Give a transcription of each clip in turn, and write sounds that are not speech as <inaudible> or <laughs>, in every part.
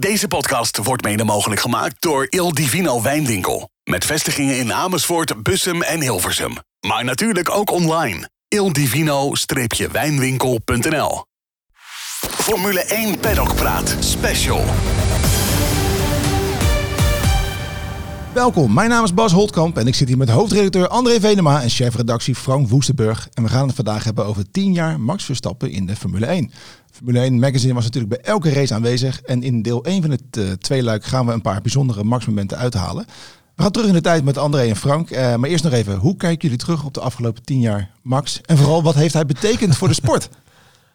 Deze podcast wordt mede mogelijk gemaakt door Il Divino Wijnwinkel. Met vestigingen in Amersfoort, Bussum en Hilversum. Maar natuurlijk ook online. ildivino-wijnwinkel.nl Formule 1 Paddock Praat Special. Welkom, mijn naam is Bas Holtkamp en ik zit hier met hoofdredacteur André Venema en chefredactie Frank Woestenburg. En we gaan het vandaag hebben over 10 jaar Max Verstappen in de Formule 1. Formule 1 Magazine was natuurlijk bij elke race aanwezig. En in deel 1 van het uh, tweeluik gaan we een paar bijzondere Max-momenten uithalen. We gaan terug in de tijd met André en Frank. Uh, maar eerst nog even, hoe kijken jullie terug op de afgelopen 10 jaar Max? En vooral, wat heeft hij betekend voor de sport? <laughs>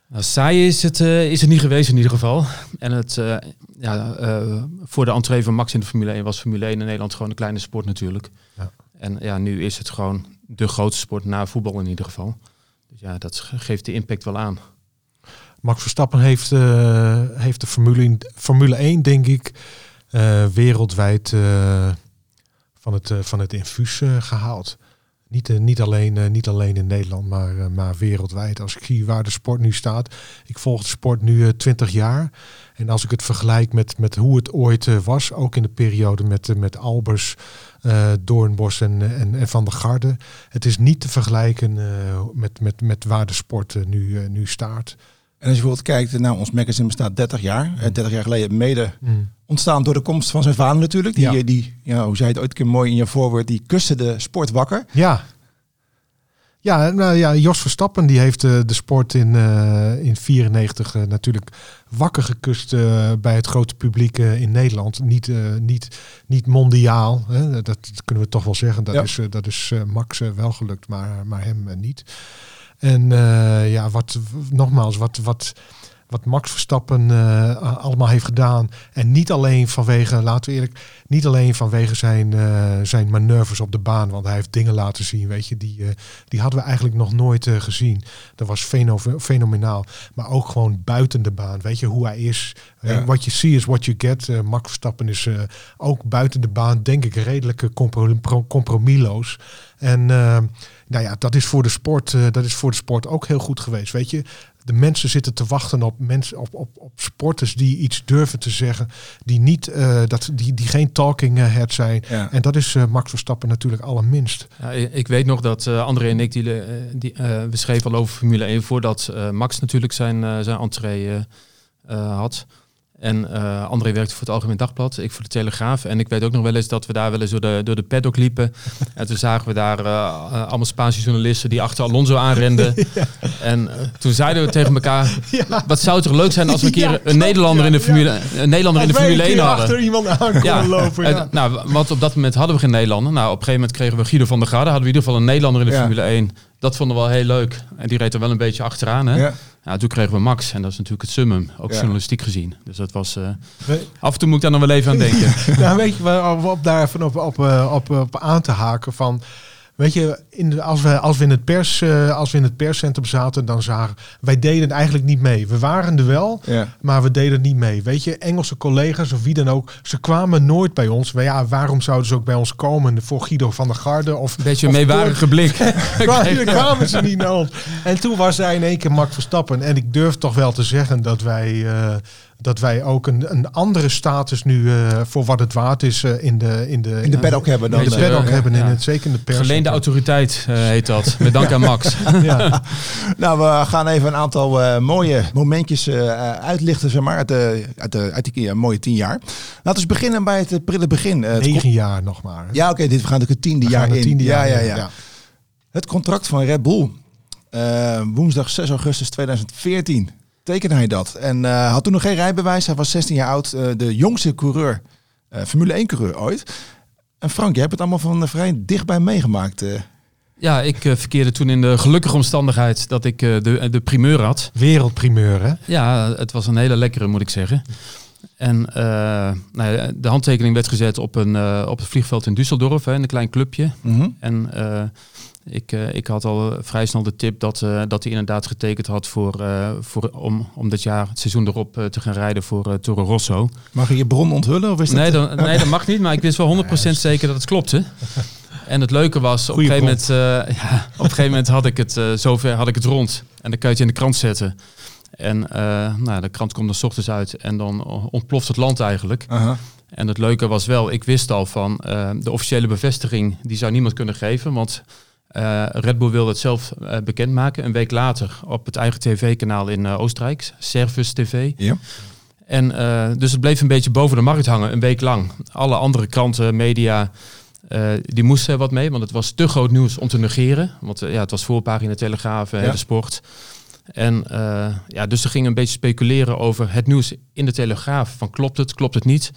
Nou, saai is het, uh, is het niet geweest in ieder geval. En het, uh, ja, uh, voor de entree van Max in de Formule 1 was Formule 1 in Nederland gewoon een kleine sport natuurlijk. Ja. En ja, nu is het gewoon de grootste sport na voetbal in ieder geval. Dus ja, dat geeft de impact wel aan. Max Verstappen heeft, heeft de Formule, Formule 1, denk ik, wereldwijd van, het, van het infuus gehaald. Niet, uh, niet, alleen, uh, niet alleen in Nederland, maar, uh, maar wereldwijd. Als ik zie waar de sport nu staat. Ik volg de sport nu 20 jaar. En als ik het vergelijk met, met hoe het ooit was, ook in de periode met, met Albers, Doornbos en, en, en, Van der Garde. Het is niet te vergelijken met, met, met waar de sport nu, nu staat. En als je bijvoorbeeld kijkt, nou, ons magazine bestaat 30 jaar. Mm. 30 jaar geleden mede mm. ontstaan door de komst van zijn vader natuurlijk. Die, ja. die ja, hoe zei het ooit een keer mooi in je voorwoord, die kuste de sport wakker. Ja. Ja, nou ja, Jos Verstappen die heeft uh, de sport in 1994 uh, in 94, uh, natuurlijk wakker gekust uh, bij het grote publiek in Nederland. Niet, niet, niet mondiaal, hè? Dat, kunnen we toch wel zeggen. Dat ja. is, dat is Max wel gelukt, maar, maar hem niet. En uh, ja, wat nogmaals, wat, wat, wat Max Verstappen uh, allemaal heeft gedaan. En niet alleen vanwege, laten we eerlijk, niet alleen vanwege zijn, uh, zijn manoeuvres op de baan. Want hij heeft dingen laten zien, weet je, die, die hadden we eigenlijk nog nooit gezien. Dat was feno fenomenaal. Maar ook gewoon buiten de baan, weet je, hoe hij is. Ja. What you see is what you get. Max Verstappen is ook buiten de baan, denk ik, redelijk comprom compromisloos. En nou ja, dat is voor de sport, uh, dat is voor de sport ook heel goed geweest. Weet je, de mensen zitten te wachten op mensen, op, op, op sporters die iets durven te zeggen, die niet, uh, dat, die, die geen talking head zijn. Ja. En dat is uh, Max Verstappen natuurlijk allerminst. Ja, ik weet nog dat uh, André en ik die, die we schreven al over Formule 1 voordat Max natuurlijk zijn, zijn entree had. En uh, André werkte voor het Algemeen Dagblad, ik voor de Telegraaf. En ik weet ook nog wel eens dat we daar wel eens door de, door de paddock liepen. en toen zagen we daar uh, allemaal Spaanse journalisten die achter Alonso aanrenden. <laughs> ja. En uh, toen zeiden we tegen elkaar, <laughs> ja. wat zou het toch leuk zijn als we een keer een Nederlander in de Formule, een Nederlander in de Formule 1 hadden. achter iemand aan ja. lopen. En, nou, want op dat moment hadden we geen Nederlander. Nou, op een gegeven moment kregen we Guido van der Garde. Hadden we in ieder geval een Nederlander in de Formule 1. Dat vonden we wel heel leuk. En die reed er wel een beetje achteraan. Hè? Ja, toen kregen we Max en dat is natuurlijk het summum, ook ja. journalistiek gezien. Dus dat was. Uh, nee. Af en toe moet ik daar nog wel even aan denken. <laughs> ja, weet je, op daar even op, op, op, op aan te haken van. Weet je, in de, als, we, als, we in het pers, uh, als we in het perscentrum zaten, dan zagen wij deden eigenlijk niet mee. We waren er wel, ja. maar we deden niet mee. Weet je, Engelse collega's of wie dan ook, ze kwamen nooit bij ons. Maar ja, waarom zouden ze ook bij ons komen voor Guido van der Garde? Of, een beetje een meewarige blik. <laughs> kwamen, <laughs> kwamen ze niet naar ons. En toen was hij in één keer Max Verstappen. En ik durf toch wel te zeggen dat wij... Uh, dat wij ook een, een andere status nu uh, voor wat het waard is uh, in de in de in de paddock uh, hebben dan in de paddock uh, hebben ja. in het zeker in de pers. Geleende autoriteit heet dat. Met dank aan Max. <laughs> ja. <laughs> nou, we gaan even een aantal mooie momentjes uitlichten, zeg maar, uit de uit de uit die mooie tien jaar. Laten we beginnen bij het prille begin. Negen jaar nog maar. Ja, oké, okay, dit we gaan natuurlijk het tiende we jaar in. Tiende ja, jaar ja, ja, ja. Het contract van Red Bull. woensdag 6 augustus 2014 tekende hij dat. En uh, had toen nog geen rijbewijs. Hij was 16 jaar oud. Uh, de jongste coureur, uh, Formule 1 coureur ooit. En Frank, je hebt het allemaal van vrij dichtbij meegemaakt. Ja, ik verkeerde toen in de gelukkige omstandigheid dat ik de, de primeur had. Wereldprimeur, hè? Ja, het was een hele lekkere, moet ik zeggen. En nou ja, de handtekening werd gezet op, een, op het vliegveld in Düsseldorf, hè, in een klein clubje. Mm -hmm. En uh, ik had al vrij snel de tip dat, uh, dat hij inderdaad getekend had voor, voor, om, om dit jaar, het seizoen erop, te gaan rijden voor Toro Rosso. Mag je je bron onthullen? Of is nee, dat... Dan, nee, dat mag niet, maar ik wist wel <laughs> 100% zeker dat het klopte. En het leuke was, op een, gegeven moment, ja, op een gegeven moment had ik het zover had ik het rond. En dan kan je het in de krant zetten. En eh, nou, de krant komt er s ochtends uit en dan ontploft het land eigenlijk. En het leuke was wel, ik wist al van eh, de officiële bevestiging, die zou niemand kunnen geven. Want eh, Red Bull wilde het zelf eh, bekendmaken. Een week later op het eigen tv-kanaal in eh, Oostenrijk, Servus TV. Ja. En dus het bleef een beetje boven de markt hangen, een week lang. Alle andere kranten, media, die moesten er wat mee, want het was te groot nieuws om te negeren. Want ja, het was voorpagina Telegraaf, Ja. de sport. En eh, ja, dus ze gingen een beetje speculeren over het nieuws in de Telegraaf. Van klopt het, klopt het niet?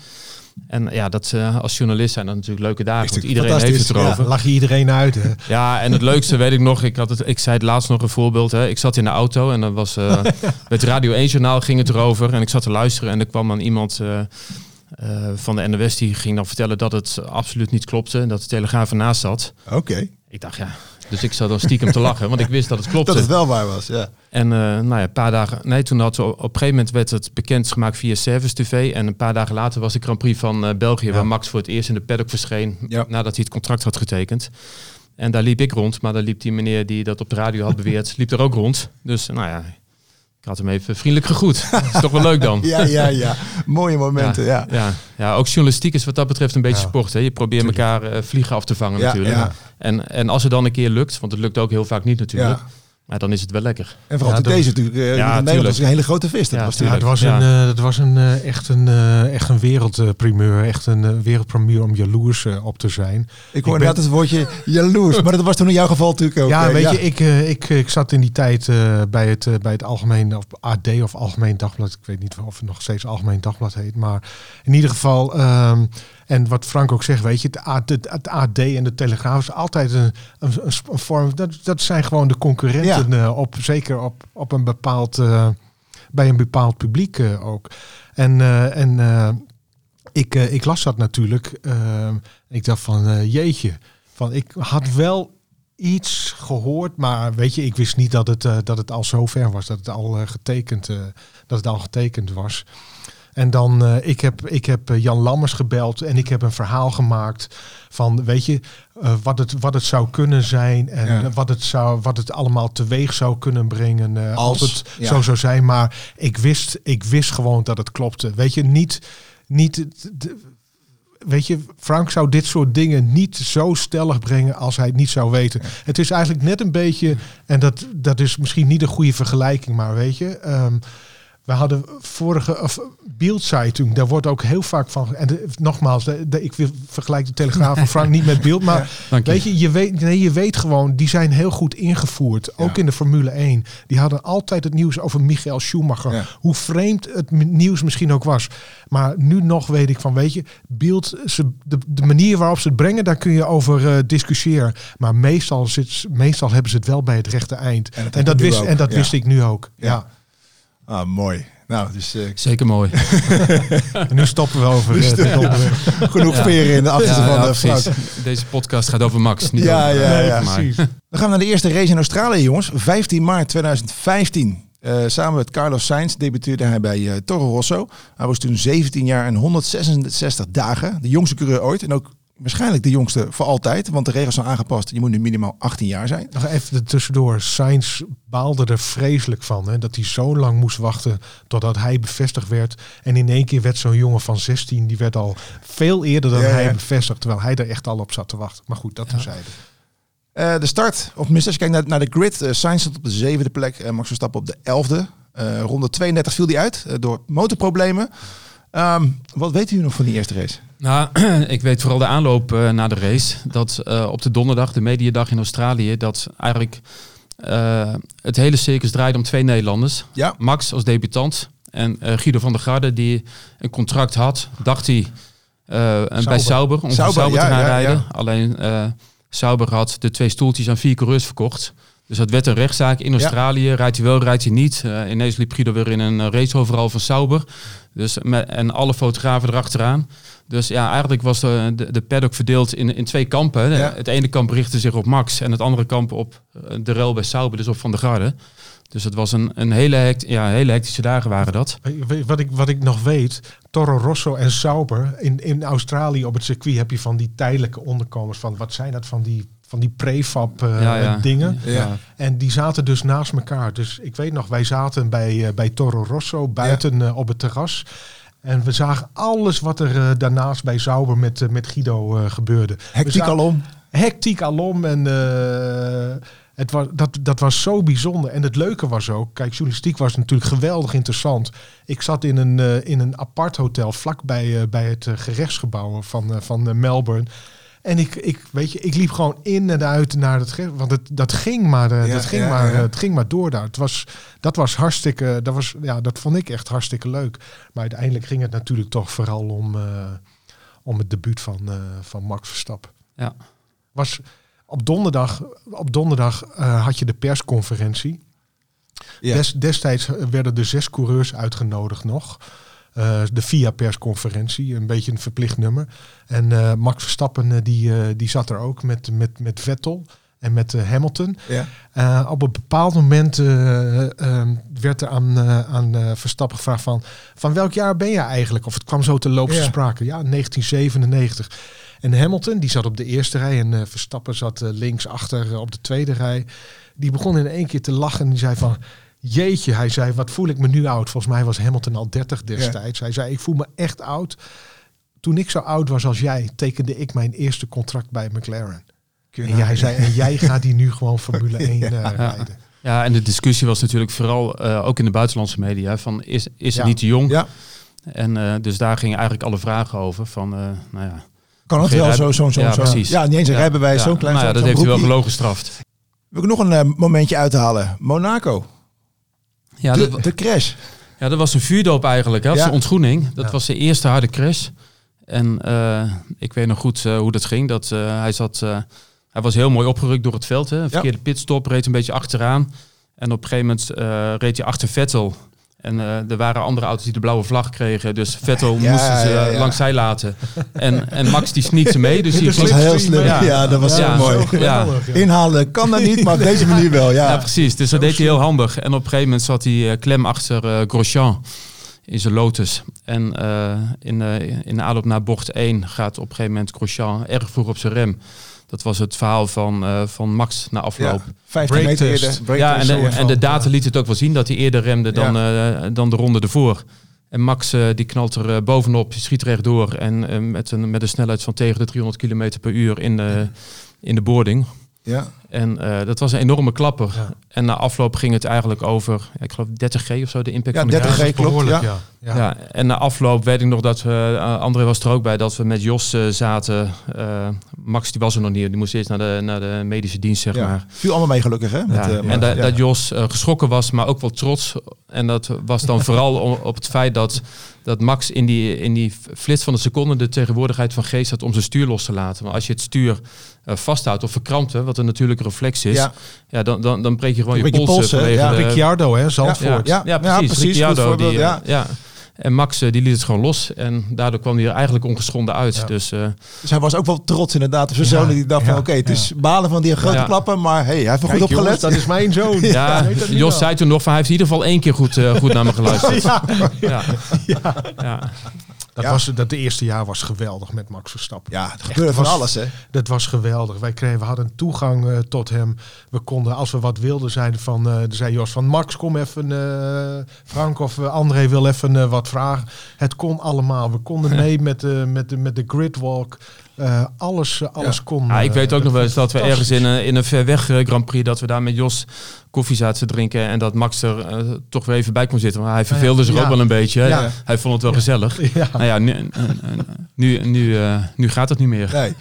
En ja, dat, eh, als journalist zijn dat natuurlijk leuke dagen. Want iedereen heeft het erover. Lag je iedereen uit. Hè? Ja, en het leukste weet ik nog, ik, had het, ik zei het laatst nog een voorbeeld. Hè. Ik zat in de auto en dan was eh <laughs> het Radio 1 journaal ging het erover. En ik zat te luisteren en er kwam dan iemand eh, van de NOS die ging dan vertellen dat het absoluut niet klopte. En dat de Telegraaf ernaast zat. Oké. Ik dacht ja, dus ik zat dan stiekem te lachen, want ik wist dat het <laughs> klopte. Dat het wel waar was, ja. En eh, nou ja, een paar dagen. Nee, toen had op, op een gegeven moment werd het bekendgemaakt via Service TV. En een paar dagen later was de Grand Prix van eh, België, Ja. waar Max voor het eerst in de paddock verscheen. Ja. Nadat hij het contract had getekend. En daar liep ik rond, maar daar liep die meneer die dat op de radio had beweerd, <laughs> liep er ook rond. Dus nou ja, ik had hem even vriendelijk gegroet. Dat <laughs> is toch wel leuk dan. Ja, ja, ja. Mooie momenten, ja. Ja, ja, ook journalistiek is wat dat betreft een beetje Ja, sport. Hè? Je probeert elkaar eh, vliegen af te vangen natuurlijk. En, en als het dan een keer lukt, want het lukt ook heel vaak niet natuurlijk. Ja. Maar dan is het wel lekker. En vooral Ja, toen dat- deze natuurlijk, eh, Nederland tuurlijk. was een hele grote vis. Dat Ja, was Ja, natuurlijk. het was Ja. een, eh, het was een, eh, echt een, eh, echt een wereldprimeur. Echt een eh, wereldprimeur om jaloers eh, op te zijn. Ik hoor ik ben- inderdaad het woordje jaloers, maar dat was toen in jouw geval natuurlijk ook. ja, eh, weet je, ik, eh, ik, ik zat in die tijd eh, bij, het, eh, bij het Algemeen of AD of Algemeen Dagblad. Ik weet niet of het nog steeds Algemeen Dagblad heet. Maar in ieder geval, ehm, en wat Frank ook zegt, weet je, het AD, het AD en de Telegraaf is altijd een, een, een vorm. Dat, dat zijn gewoon de concurrenten, eh, op, zeker op, op een bepaald, eh, bij een bepaald publiek eh, ook. En, en ik, ik las dat natuurlijk. ik dacht van, jeetje, van ik had wel iets gehoord, maar weet je, ik wist niet dat het, dat het al zo ver was, dat het al getekend, dat het al getekend was. En dan, eh, ik heb, ik heb eh, Jan Lammers gebeld en ik heb een verhaal gemaakt van, weet je, eh, wat, het, wat het zou kunnen zijn en Ja. wat, het zou, wat het allemaal teweeg zou kunnen brengen eh, als, Als, het ja. zo zou zijn. Maar ik wist, ik wist gewoon dat het klopte. Weet je, niet, niet weet je, Frank zou dit soort dingen niet zo stellig brengen als hij het niet zou weten. Het is eigenlijk net een beetje, en dat, dat is misschien niet een goede vergelijking, maar weet je, ehm, we hadden vorige of Beeldzeitung, daar wordt ook heel vaak van. En de- nogmaals, de, de- ik vergelijk de Telegraaf van Frank niet met beeld, maar weet je, je weet, nee, je weet gewoon, die zijn heel goed ingevoerd, ook Ja. in de Formule 1. Die hadden altijd het nieuws over Michael Schumacher, Ja. hoe vreemd het nieuws misschien ook was. Maar nu nog weet ik van, weet je, beeld, ze, de, de manier waarop ze het brengen, daar kun je over eh, discussiëren. Maar meestal, zit, meestal hebben ze het wel bij het rechte eind. En dat En, dat, wist, ook, en dat wist ik nu ook. Ja. Ah, mooi. Nou, dus eh, Zeker mooi. <laughs> En nu stoppen we over Dus eh, onderwerp. <laughs> genoeg Ja. veren in de achterste Ja, van ja, de precies. Deze podcast gaat over Max, niet Ja, over, ja, eh, ja, precies. Dan gaan we naar de eerste race in Australië, jongens. 15 maart 2015. Eh, samen met Carlos Sainz debuteerde hij bij eh, Toro Rosso. Hij was toen 17 jaar en 166 dagen. De jongste coureur ooit. En ook waarschijnlijk de jongste voor altijd. Want de regels zijn aangepast. Je moet nu minimaal 18 jaar zijn. Nog even tussendoor. Sainz baalde er vreselijk van. Hè, dat hij zo lang moest wachten totdat hij bevestigd werd. En in één keer werd zo'n jongen van 16, die werd al veel eerder dan Ja, ja. hij bevestigd. Terwijl hij er echt al op zat te wachten. Maar goed, dat terzijde. Eh, de start, of als je kijkt naar, naar de grid. eh Sainz stond op de zevende plek. en Max Verstappen op de elfde. Eh ronde 32 viel hij uit door motorproblemen. Ehm, wat weet u nog van die eerste race? Nou, <clears throat> ik weet vooral de aanloop eh, naar de race. Dat eh, op de donderdag, de mediadag in Australië, dat eigenlijk eh, het hele circus draaide om twee Nederlanders. Ja, Max als debutant en Guido van der Garde, die een contract had, dacht hij, en bij Sauber, om Sauber, ja, te gaan ja, rijden. Alleen Sauber had de twee stoeltjes aan vier coureurs verkocht. Dus dat werd een rechtszaak in Australië. Rijdt hij wel, rijdt hij niet. Eh, ineens liep Guido weer in een eh, race overal van Sauber. Dus met, en alle fotografen erachteraan. Dus ja, eigenlijk was de, de, de paddock verdeeld in, in twee kampen. Ja. Het ene kamp richtte zich op Max en het andere kamp op eh, de rel bij Sauber, dus op Van der Garde. Dus het was een, een hele, hect, ja, hele hectische dagen waren dat. Wat ik, wat ik nog weet, Toro Rosso en Sauber. In, in Australië op het circuit heb je van die tijdelijke onderkomers. Van wat zijn dat van die, van die prefab eh, ja, ja. dingen. Ja. En die zaten dus naast elkaar. Dus ik weet nog, wij zaten bij, eh, bij Toro Rosso buiten eh, op het terras. En we zagen alles wat er eh, daarnaast bij Sauber met, met Guido eh, gebeurde. Hectiek alom. hectiek alom. En eh, het was, dat, dat was zo bijzonder. En het leuke was ook, kijk, journalistiek was natuurlijk geweldig interessant. Ik zat in een, eh, in een apart hotel vlakbij eh, bij het gerechtsgebouw van, van Melbourne. En ik, ik, weet je, ik liep gewoon in en uit naar het gerecht. Want het, dat ging maar, eh, Ja, dat ging ja, maar, ja. het ging maar door daar. Het was, dat was hartstikke, dat was, ja, dat vond ik echt hartstikke leuk. Maar uiteindelijk ging het natuurlijk toch vooral om, eh, om het debuut van, eh, van Max Verstappen. Ja. Was op donderdag, op donderdag eh, had je de persconferentie. Ja. Des, destijds werden er zes coureurs uitgenodigd nog. Eh, de VIA-persconferentie, een beetje een verplicht nummer. En eh, Max Verstappen eh, die, die zat er ook met, met, met Vettel en met Hamilton. Ja. Op een bepaald moment eh, eh, werd er aan, aan Verstappen gevraagd van... van welk jaar ben je eigenlijk? Of het kwam zo te loop te Ja. sprake. Ja, 1997. En Hamilton, die zat op de eerste rij en Verstappen zat links achter op de tweede rij. Die begon in één keer te lachen en die zei van... Jeetje, hij zei, wat voel ik me nu oud? Volgens mij was Hamilton al 30 destijds. Hij zei, ik voel me echt oud. Toen ik zo oud was als jij, tekende ik mijn eerste contract bij McLaren. En jij zei, en jij gaat die nu gewoon Formule <laughs> 1 eh, rijden. Ja, en de discussie was natuurlijk vooral eh, ook in de buitenlandse media van is, is het Ja. niet te jong? Ja, En eh, dus daar gingen eigenlijk alle vragen over van, eh, nou ja. kan het wel zo, zo, zo, Ja, zo. precies. Ja, niet eens een Ja, rijbewijs, ja. zo'n klein Nou ja, zo'n- dat zo'n heeft hij wel gelogen gestraft. Wil ik nog een momentje uithalen. Monaco. Ja, de, dat, de crash. ja, dat was een vuurdoop eigenlijk, hè, Ja. zijn ontgroening. Dat Ja. was de eerste harde crash. En eh, ik weet nog goed eh, hoe dat ging. Dat, eh, hij, zat, hij was heel mooi opgerukt door het veld. Hè. Een verkeerde pitstop, reed een beetje achteraan. En op een gegeven moment reed hij achter Vettel. En eh, er waren andere auto's die de blauwe vlag kregen. Dus Vettel Ja, moesten ze ja, ja. langs zij laten. En, en Max die sneakte mee. Dus die Dat was heel slim. Ja, Ja. dat was Ja. zo mooi. Zo geweldig, ja. Inhalen kan dat niet, maar op deze manier wel. Ja. Ja, precies. Dus dat deed hij heel handig. En op een gegeven moment zat hij eh, klem achter eh Grosjean in zijn Lotus. En eh, in, in de aanloop naar bocht 1 gaat op een gegeven moment Grosjean erg vroeg op zijn rem. Dat was het verhaal van, eh, van Max na afloop. Ja, 15 meter eerder. Ja, en de, en de data liet het ook wel zien dat hij eerder remde dan, eh, dan de ronde ervoor. En Max eh, die knalt er bovenop, schiet rechtdoor en met, een, met een snelheid van tegen de 300 km per uur in de, in de boarding. Ja. En eh, dat was een enorme klapper. Ja. En na afloop ging het eigenlijk over, ik geloof 30G of zo, de impact Ja, van de 30G. crash. klopt, Behoorlijk, ja. ja. Ja. en na afloop weet ik nog dat we, eh, André was er ook bij, dat we met Jos eh, zaten. Eh, Max die was er nog niet, die moest eerst naar de, naar de medische dienst, zeg Ja. maar. Viel allemaal mee gelukkig, hè? Met, Ja, eh, en dat, ja. dat Jos eh, geschrokken was, maar ook wel trots. En dat was dan <laughs> vooral om- op het feit dat, dat Max in die, in die flits van de seconde de tegenwoordigheid van geest had om zijn stuur los te laten. Maar als je het stuur eh, vasthoudt of verkrampt, hè, wat een natuurlijke reflex is, Ja. ja. dan, dan, dan breek je gewoon je je polsen. ja. de- Ricciardo, hè, ja, Zandvoort. ja, Ja, precies. precies, Ricciardo, goed voorbeeld, die, ja. ja. En Max eh, die liet het gewoon los en daardoor kwam hij er eigenlijk ongeschonden uit. Ja. Dus eh, Dus hij was ook wel trots inderdaad op zijn Ja, zoon. Die dacht van, ja, oké, het ja. is balen van die grote Ja. klappen. Maar hey, hij heeft er goed op jongens, dat is mijn <laughs> zoon. ja, Jos zei toen nog van hij heeft in ieder geval één keer goed, eh, goed naar me geluisterd. <laughs> Ja, Ja. Ja. Dat, Ja. was, dat de eerste jaar was geweldig met Max Verstappen. Ja, het gebeurde van was- alles, hè? Dat was geweldig. Wij kregen, we hadden toegang eh, tot hem. We konden, als we wat wilden, zeiden van, eh zei Jos van Max, kom even, eh, Frank of André wil even wat vragen. Het kon allemaal. We konden <laughs> mee met de, met de, met de gridwalk. Eh, alles, eh, alles Ja. kon. Ja, ik eh, weet ook nog wel eens dat we ergens in een, in een ver weg Grand Prix, dat we daar met Jos koffie zaten te drinken en dat Max er toch weer even bij kon zitten. Maar hij verveelde zich Ja. ook wel een beetje. Hij vond het wel gezellig. <laughs> Ja. Nou ja, nu, nu, nu, eh, nu gaat het niet meer. Nee.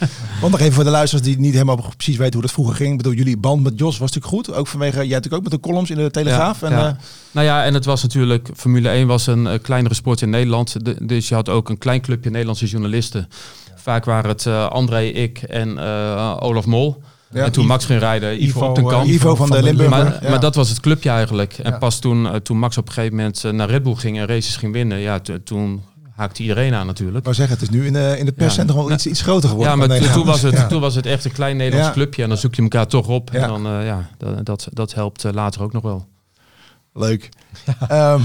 Want nog even voor de luisteraars die niet helemaal precies weten hoe dat vroeger ging. Ik bedoel, jullie band met Jos was natuurlijk goed. Ook vanwege, jij natuurlijk ook met de columns in de Telegraaf. Ja, en, ja. eh, Nou ja, en het was natuurlijk, Formule 1 was een kleinere sport in Nederland. De- dus je had ook een klein clubje Nederlandse journalisten. Vaak waren het eh, André, ik en eh, Olaf Mol. Ja. en toen Max ging rijden, Ivo, Ivo, op de eh, kant. Ivo van de Limburger. Maar, ja. maar dat was het clubje eigenlijk. En Ja. pas toen, toen Max op een gegeven moment naar Red Bull ging en races ging winnen, ja, to- toen haakte iedereen aan natuurlijk. Wou zeggen, het is nu in, de in het perscentrum wel iets, iets groter geworden. Ja, maar toen was, het, Ja. toen was het echt een klein Nederlands Ja. clubje. En dan zoek je elkaar toch op. Ja. En dan, eh, ja, dat, dat, dat helpt later ook nog wel. Leuk. <laughs> Ehm,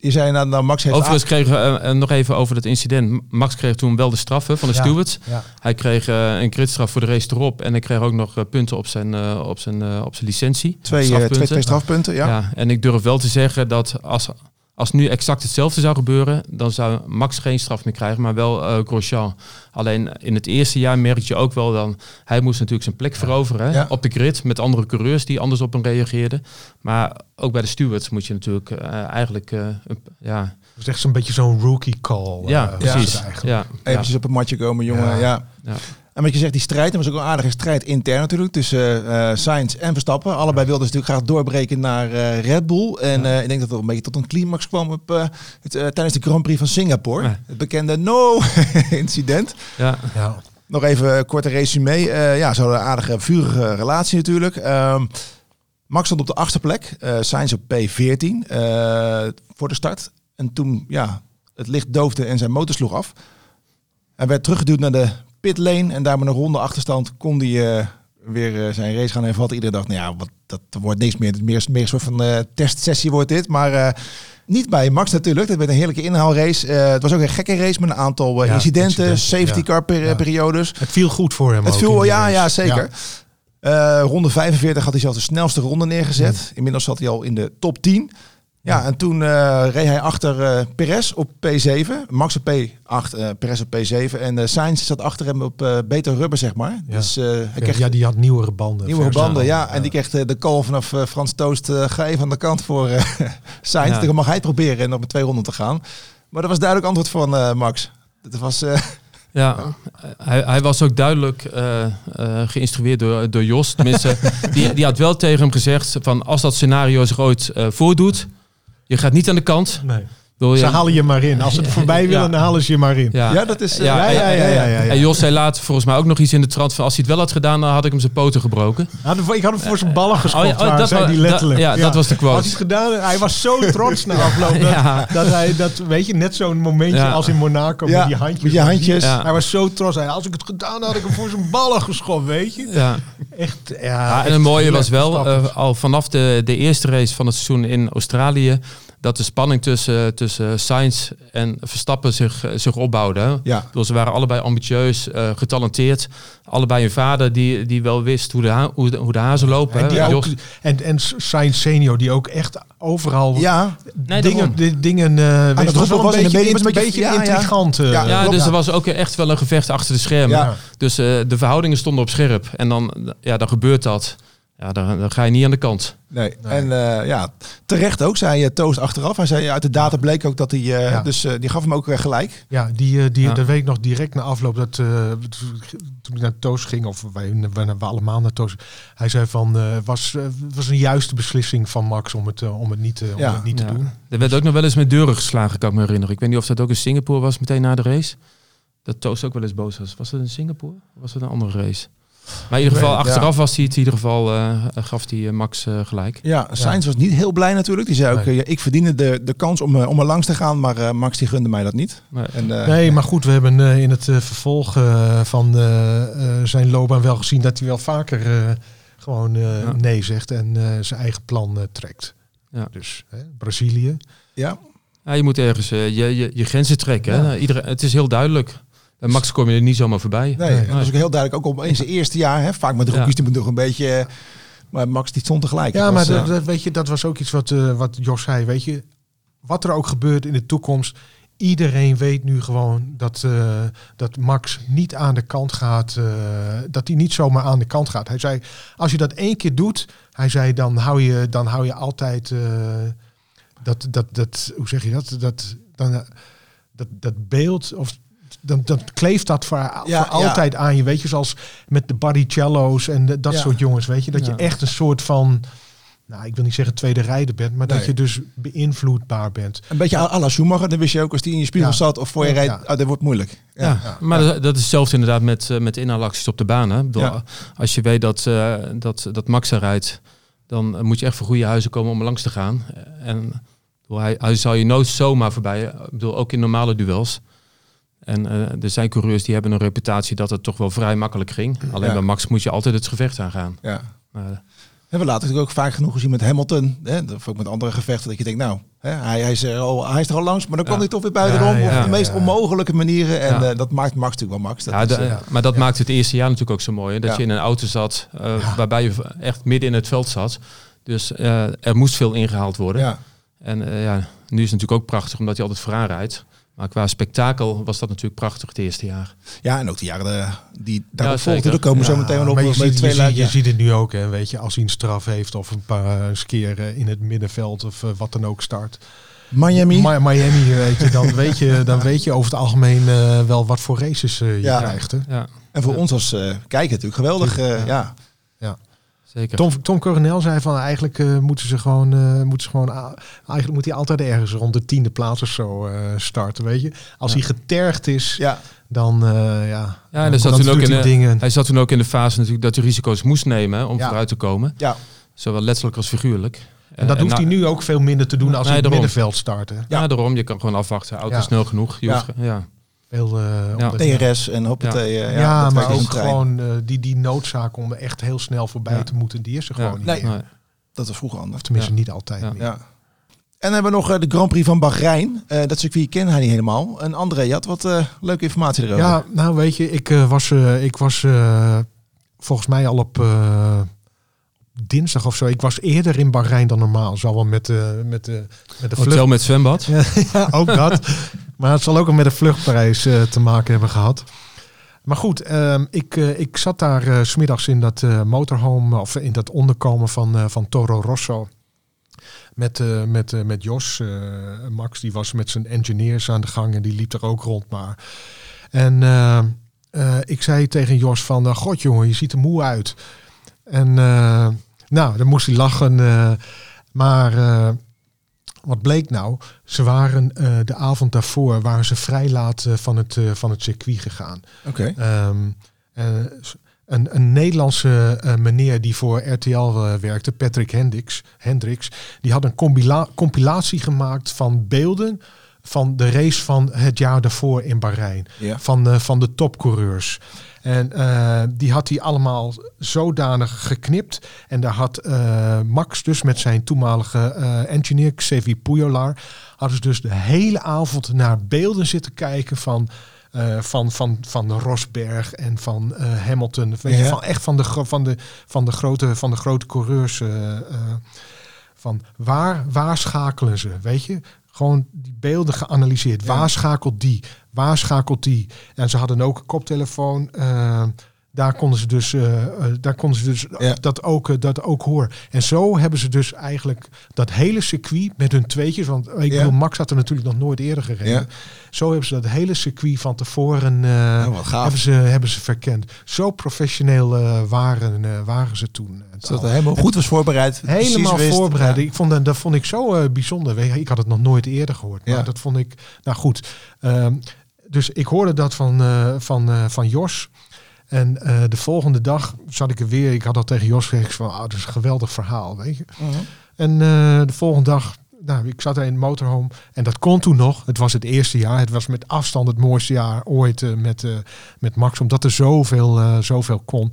Je zei nou, nou Max heeft... Overigens kregen we eh, nog even over dat incident. Max kreeg toen wel de straffen van de Ja. stewards. Ja. Hij kreeg eh, een gridstraf voor de race erop. En hij kreeg ook nog eh, punten op zijn, eh, op zijn, eh, op zijn licentie. twee, eh, Strafpunten. twee, twee strafpunten, ja. Ja. en ik durf wel te zeggen dat als, als nu exact hetzelfde zou gebeuren, dan zou Max geen straf meer krijgen, maar wel eh Grosjean. Alleen in het eerste jaar merk je ook wel dan, hij moest natuurlijk zijn plek veroveren Ja. op de grid met andere coureurs die anders op hem reageerden. Maar ook bij de stewards moet je natuurlijk eh, eigenlijk, eh, ja, Dat is echt zo'n beetje zo'n rookie call. ja, precies. het eigenlijk. Ja, ja. Eventjes op het matje komen, jongen. Ja. En wat je zegt, die strijd, er was ook een aardige strijd intern natuurlijk tussen eh Sainz en Verstappen. Allebei wilden ze natuurlijk graag doorbreken naar eh, Red Bull. En eh, ik denk dat het een beetje tot een climax kwam op, eh, het, tijdens de Grand Prix van Singapore. Ja. Het bekende no-incident. <laughs> ja. Ja. Nog even een korte resume. Eh, ja, ze hadden een aardige, vurige relatie natuurlijk. Ehm, Max stond op de achtste plek. eh Sainz op P14 eh, voor de start. En toen, ja, het licht doofde en zijn motor sloeg af. Hij werd teruggeduwd naar de pitlane. En daar met een ronde achterstand kon hij eh, weer eh, zijn race gaan hervatten. Iedereen dacht, nou ja, wat, dat wordt niks meer. Het meer, meer een soort van eh, testsessie wordt dit. Maar niet bij Max natuurlijk. Het werd een heerlijke inhaalrace. Eh, het was ook een gekke race met een aantal Ja, incidenten, incidenten, safety ja. car per- Ja. periodes. Het viel goed voor hem. Het ook viel, ja, ja, zeker. Ronde 45 had hij zelfs de snelste ronde neergezet. Inmiddels zat hij al in de top 10. Ja, en toen eh, reed hij achter eh Perez op P7. Max op P8, eh Perez op P7. En Sainz zat achter hem op beter rubber, zeg maar. Ja. Dus hij kreeg ja, die had nieuwere banden. nieuwe verse banden. Ja, en die kreeg de call vanaf Frans Toost. ga even aan de kant voor <laughs> Sainz. Ja. Dan mag hij het proberen en nog met twee ronden te gaan. Maar dat was duidelijk antwoord van Max. Dat was... <laughs> Ja, hij, hij was ook duidelijk geïnstrueerd door, door Jos. Tenminste, <laughs> die, die had wel tegen hem gezegd van als dat scenario zich ooit voordoet, je gaat niet aan de kant. Nee. Ze halen je maar in. Als ze het voorbij Ja. willen, dan halen ze je maar in. ja, ja, dat is... eh, Ja, Ja, ja, ja, ja, ja, ja. En Jos zei later volgens mij ook nog iets in de trant van als hij het wel had gedaan, dan had ik hem zijn poten gebroken. Ik had hem voor zijn ballen geschopt, oh ja, oh, dat zei da- letterlijk. ja, dat was de quote. Had hij het gedaan, hij was zo trots na afloop. <laughs> Dat, Ja. dat hij, dat, weet je, net zo'n momentje Ja. als in Monaco Ja, met die handjes. met je handjes. Ja. Hij was zo trots. Hij, als ik het gedaan had, had ik hem voor zijn ballen geschopt, weet je. Ja. Echt, ja. Ja, en het mooie was wel, eh, al vanaf de, de eerste race van het seizoen in Australië, dat de spanning tussen, tussen Sainz en Verstappen zich, eh, zich opbouwde. Ja. Bedoel, ze waren allebei ambitieus, eh, getalenteerd. Allebei een vader die, die wel wist hoe de, ha- hoe de, hoe de hazen lopen. En, hè. die ook, en, en Sainz senior, die ook echt overal Ja, Nee, dingen, di- dingen eh weet je, het was wel roepen was een de beetje, een beetje- ja, ja. intrigant. Ja, dus ja. er was ook echt wel een gevecht achter de schermen. Ja. Dus eh, de verhoudingen stonden op scherp. En dan, ja, dan gebeurt dat. Ja, dan, dan ga je niet aan de kant. Nee. En eh, ja, terecht ook, zei uh, Toos achteraf. Hij zei uit de data bleek ook dat hij, eh, Ja. dus eh, die gaf hem ook eh, gelijk. Ja, die, eh, die, Ja. dat weet ik nog direct na afloop. Dat, eh, toen ik naar Toos ging, of wij, wij, we allemaal naar Toos. Hij zei van, eh was, eh, was een juiste beslissing van Max om het, eh, om het niet, eh, om het niet te doen. Er werd ook nog wel eens met deuren geslagen, kan ik me herinneren. Ik weet niet of dat ook in Singapore was, meteen na de race. Dat Toast ook wel eens boos was. Was dat in Singapore? Of was dat een andere race? Maar in ieder geval, achteraf was hij het in ieder geval, eh, gaf hij eh, Max eh, gelijk. Ja, Sainz was niet heel blij natuurlijk. Die zei ook, Nee. ik verdiende de, de kans om, om er langs te gaan, maar eh, Max die gunde mij dat niet. Maar, En, eh, Nee, maar goed, we hebben eh, in het eh, vervolg van zijn loopbaan wel gezien dat hij wel vaker eh, gewoon eh, Ja. nee zegt en eh, zijn eigen plan eh, trekt. Ja. Dus hè, Brazilië. ja, ja, je moet ergens je, je, je grenzen trekken. Ja. Hè? Iedereen, het is heel duidelijk. Max kom je er niet zomaar voorbij. nee, dat is ook heel duidelijk. Ook op in zijn eerste jaar, hè, vaak met rookies, Ja. die moeten nog een beetje... maar Max die stond tegelijk. Ja, maar dat, eh, dat, weet je, dat was ook iets wat, eh, wat Jos zei. Weet je, wat er ook gebeurt in de toekomst. Iedereen weet nu gewoon dat, eh, dat Max niet aan de kant gaat. eh, dat hij niet zomaar aan de kant gaat. Hij zei, als je dat één keer doet, hij zei, dan hou je, dan hou je altijd eh, dat, dat, dat, hoe zeg je dat? Dat, dan, dat, dat beeld of dan, dan kleeft dat voor, Ja, voor ja. altijd aan je. Weet je, zoals met de Baricello's en de- dat Ja. soort jongens. Weet je, dat Ja. je echt een soort van, nou, ik wil niet zeggen tweede rijder bent, maar dat je dus beïnvloedbaar bent. een beetje à la Schumacher. Dan wist je ook als die in je spiegel Ja. zat of voor je Ja. rijdt, oh, dat wordt moeilijk. Ja. Ja, maar dat- dat is hetzelfde inderdaad met, eh, met inhaalacties op de baan. Hè? Ik bedoel, Ja. Als je weet dat, eh, dat, dat Max er rijdt, dan eh, moet je echt voor goede huizen komen om langs te gaan. En bedoel, hij, hij zal je nooit zomaar voorbij. Ik bedoel, ook in normale duels. En eh, er zijn coureurs die hebben een reputatie dat het toch wel vrij makkelijk ging. Alleen Ja. bij Max moet je altijd het gevecht aangaan. Ja. Maar, En we laten natuurlijk ook vaak genoeg gezien met Hamilton. Hè, of ook met andere gevechten. Dat je denkt, nou, hè, hij, hij, is er al, hij is er al langs. Maar dan Ja. kwam hij toch weer buitenom. Ja, ja, op de meest onmogelijke manieren. En eh, dat maakt Max natuurlijk wel Max. Dat Ja, is, de- eh, maar dat maakt het eerste jaar natuurlijk ook zo mooi. Hè? Dat je in een auto zat eh, waarbij je echt midden in het veld zat. Dus eh, er moest veel ingehaald worden. En eh, ja, nu is het natuurlijk ook prachtig omdat hij altijd vooraan rijdt. Maar qua spektakel was dat natuurlijk prachtig het eerste jaar. ja, en ook de jaren eh, die daarop Ja, volgden. Daar komen zo meteen wel op. maar je, met ziet, je, twee je ja. ziet het nu ook, hè, weet je, als hij een straf heeft of een paar eh, keer eh, in het middenveld of wat dan ook start. Miami. Mi- Miami, weet je, dan <laughs> weet je, dan weet je over het algemeen wel wat voor races je Ja. krijgt. Hè. Ja, en voor ons als kijker natuurlijk geweldig. ja. Zeker. Tom, Tom Coronel zei van eigenlijk eh, moeten ze gewoon, eh, moeten ze gewoon eigenlijk moet hij altijd ergens rond de tiende plaats of zo eh, starten, weet je. Als Ja. hij getergd is, ja. dan eh, ja. Ja, dan- en er zat dan toen ook doet in hij de- dingen. Hij zat toen ook in de fase natuurlijk dat hij risico's moest nemen om Ja. vooruit te komen. Ja. Zowel letterlijk als figuurlijk. En dat hoeft hij nu ook veel minder te doen als hij in het middenveld start. Hè. Ja, daarom. Je kan gewoon afwachten. Auto is snel genoeg. Je Ja. hoeft ge- ja. Eh, Ja. omdat- TRS en hoppatee. Ja, eh, ja, dat maar ook gewoon eh, die, die noodzaak om echt heel snel voorbij Ja. te moeten, die is er Ja. gewoon niet Nee. meer. Nee. Dat was vroeger anders. Of tenminste Ja. niet altijd Ja. meer. Ja. En dan hebben we nog eh, de Grand Prix van Bahrein. Eh, dat circuit kennen hij niet helemaal. En André, je had wat eh, leuke informatie erover. Ja, nou weet je, ik eh, was, eh, ik was eh, volgens mij al op eh, dinsdag of zo. Ik was eerder in Bahrein dan normaal. Zal wel met, eh, met, de met de Hotel vlucht. met zwembad. <laughs> Ja, ook dat. Maar het zal ook al met de vluchtprijs eh, te maken hebben gehad. Maar goed, ehm, ik, eh, ik zat daar eh, 's smiddags in dat motorhome, of in dat onderkomen van, van Toro Rosso. Met, met, met Jos, Max, die was met zijn engineers aan de gang en die liep er ook rond maar. En eh, eh, ik zei tegen Jos van, god jongen, je ziet er moe uit. En nou, dan moest hij lachen. maar wat bleek nou? Ze waren eh, de avond daarvoor waren ze vrij laat eh, van, het, eh, van het circuit gegaan. Oké. Ehm, eh, een, een Nederlandse meneer die voor RTL werkte, Patrick Hendricks, Hendricks, die had een compila- compilatie gemaakt van beelden van de race van het jaar daarvoor in Bahrein. Ja. Van, de van de topcoureurs. En eh, die had hij allemaal zodanig geknipt. En daar had eh, Max dus met zijn toenmalige eh, engineer, Xavier Pujolar, hadden ze dus de hele avond naar beelden zitten kijken van, eh, van, van, van Rosberg en van eh, Hamilton. Weet je, van, echt van de, van, de, van, de grote, van de grote coureurs. eh, eh, van waar, waar schakelen ze, weet je? Gewoon die beelden geanalyseerd. Ja. Waar schakelt die? Waar schakelt die? En ze hadden ook een koptelefoon. eh, daar konden ze dus, eh, eh, daar konden ze dus Ja. dat, ook, eh, dat ook horen. En zo hebben ze dus eigenlijk dat hele circuit met hun tweetjes. Want ik Ja. bedoel, Max had er natuurlijk nog nooit eerder gereden. Ja. Zo hebben ze dat hele circuit van tevoren gaaf. hebben, ze, hebben ze verkend. Zo professioneel waren, waren ze toen. Zodat hij helemaal goed was voorbereid. Helemaal wist. voorbereid. Ik vond dat, dat vond ik zo bijzonder. Ik had het nog nooit eerder gehoord. Maar dat vond ik. Nou goed. Ehm, dus ik hoorde dat van, van, van Jos. En eh, de volgende dag zat ik er weer. Ik had al tegen Jos gezegd van, ah, dat is een geweldig verhaal, weet je. Mhm. En eh, de volgende dag, nou, ik zat er in het motorhome. En dat kon toen nog. Het was het eerste jaar. Het was met afstand het mooiste jaar ooit eh, met, met Max. Omdat er zoveel, zoveel kon.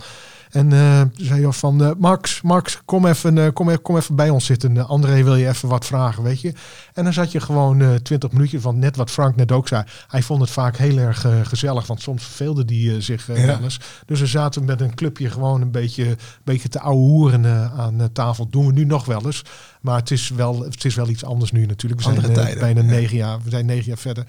En toen zei Jos van, eh, Max, Max, kom even, eh, kom, even, kom even bij ons zitten. André wil je even wat vragen, weet je. En dan zat je gewoon twintig minuutjes, want net wat Frank net ook zei. Hij vond het vaak heel erg gezellig, want soms verveelde hij zich Ja. wel eens. Dus we zaten met een clubje gewoon een beetje, beetje te ouwe hoeren eh, aan tafel. Doen we nu nog wel eens. Maar het is wel, het is wel iets anders nu natuurlijk. We zijn bijna ja. negen jaar, we zijn negen jaar verder.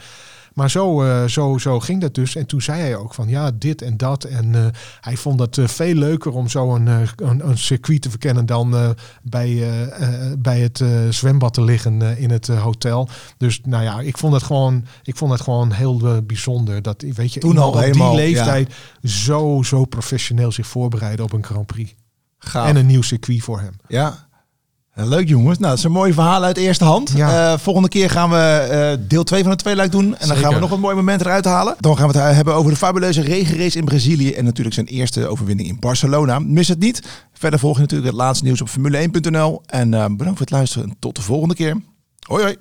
Maar zo, eh, zo, zo ging dat dus. En toen zei hij ook van ja, dit en dat. En eh, hij vond het eh, veel leuker om zo een, een, een circuit te verkennen dan bij, bij het zwembad te liggen in het hotel. Dus nou ja, ik vond het gewoon, ik vond het gewoon heel bijzonder. Dat weet je, Toen al op helemaal, die leeftijd zo, zo professioneel zich voorbereiden op een Grand Prix. Gaaf. En een nieuw circuit voor hem. Ja. Leuk jongens. Nou, dat is een mooi verhaal uit eerste hand. Ja. Eh, volgende keer gaan we eh, deel 2 van het tweeluik doen. En dan gaan we nog een mooi moment eruit halen. Dan gaan we het hebben over de fabuleuze regenrace in Brazilië. En natuurlijk zijn eerste overwinning in Barcelona. Mis het niet. Verder volg je natuurlijk het laatste nieuws op Formule1.nl. En eh, bedankt voor het luisteren. En tot de volgende keer. Hoi hoi.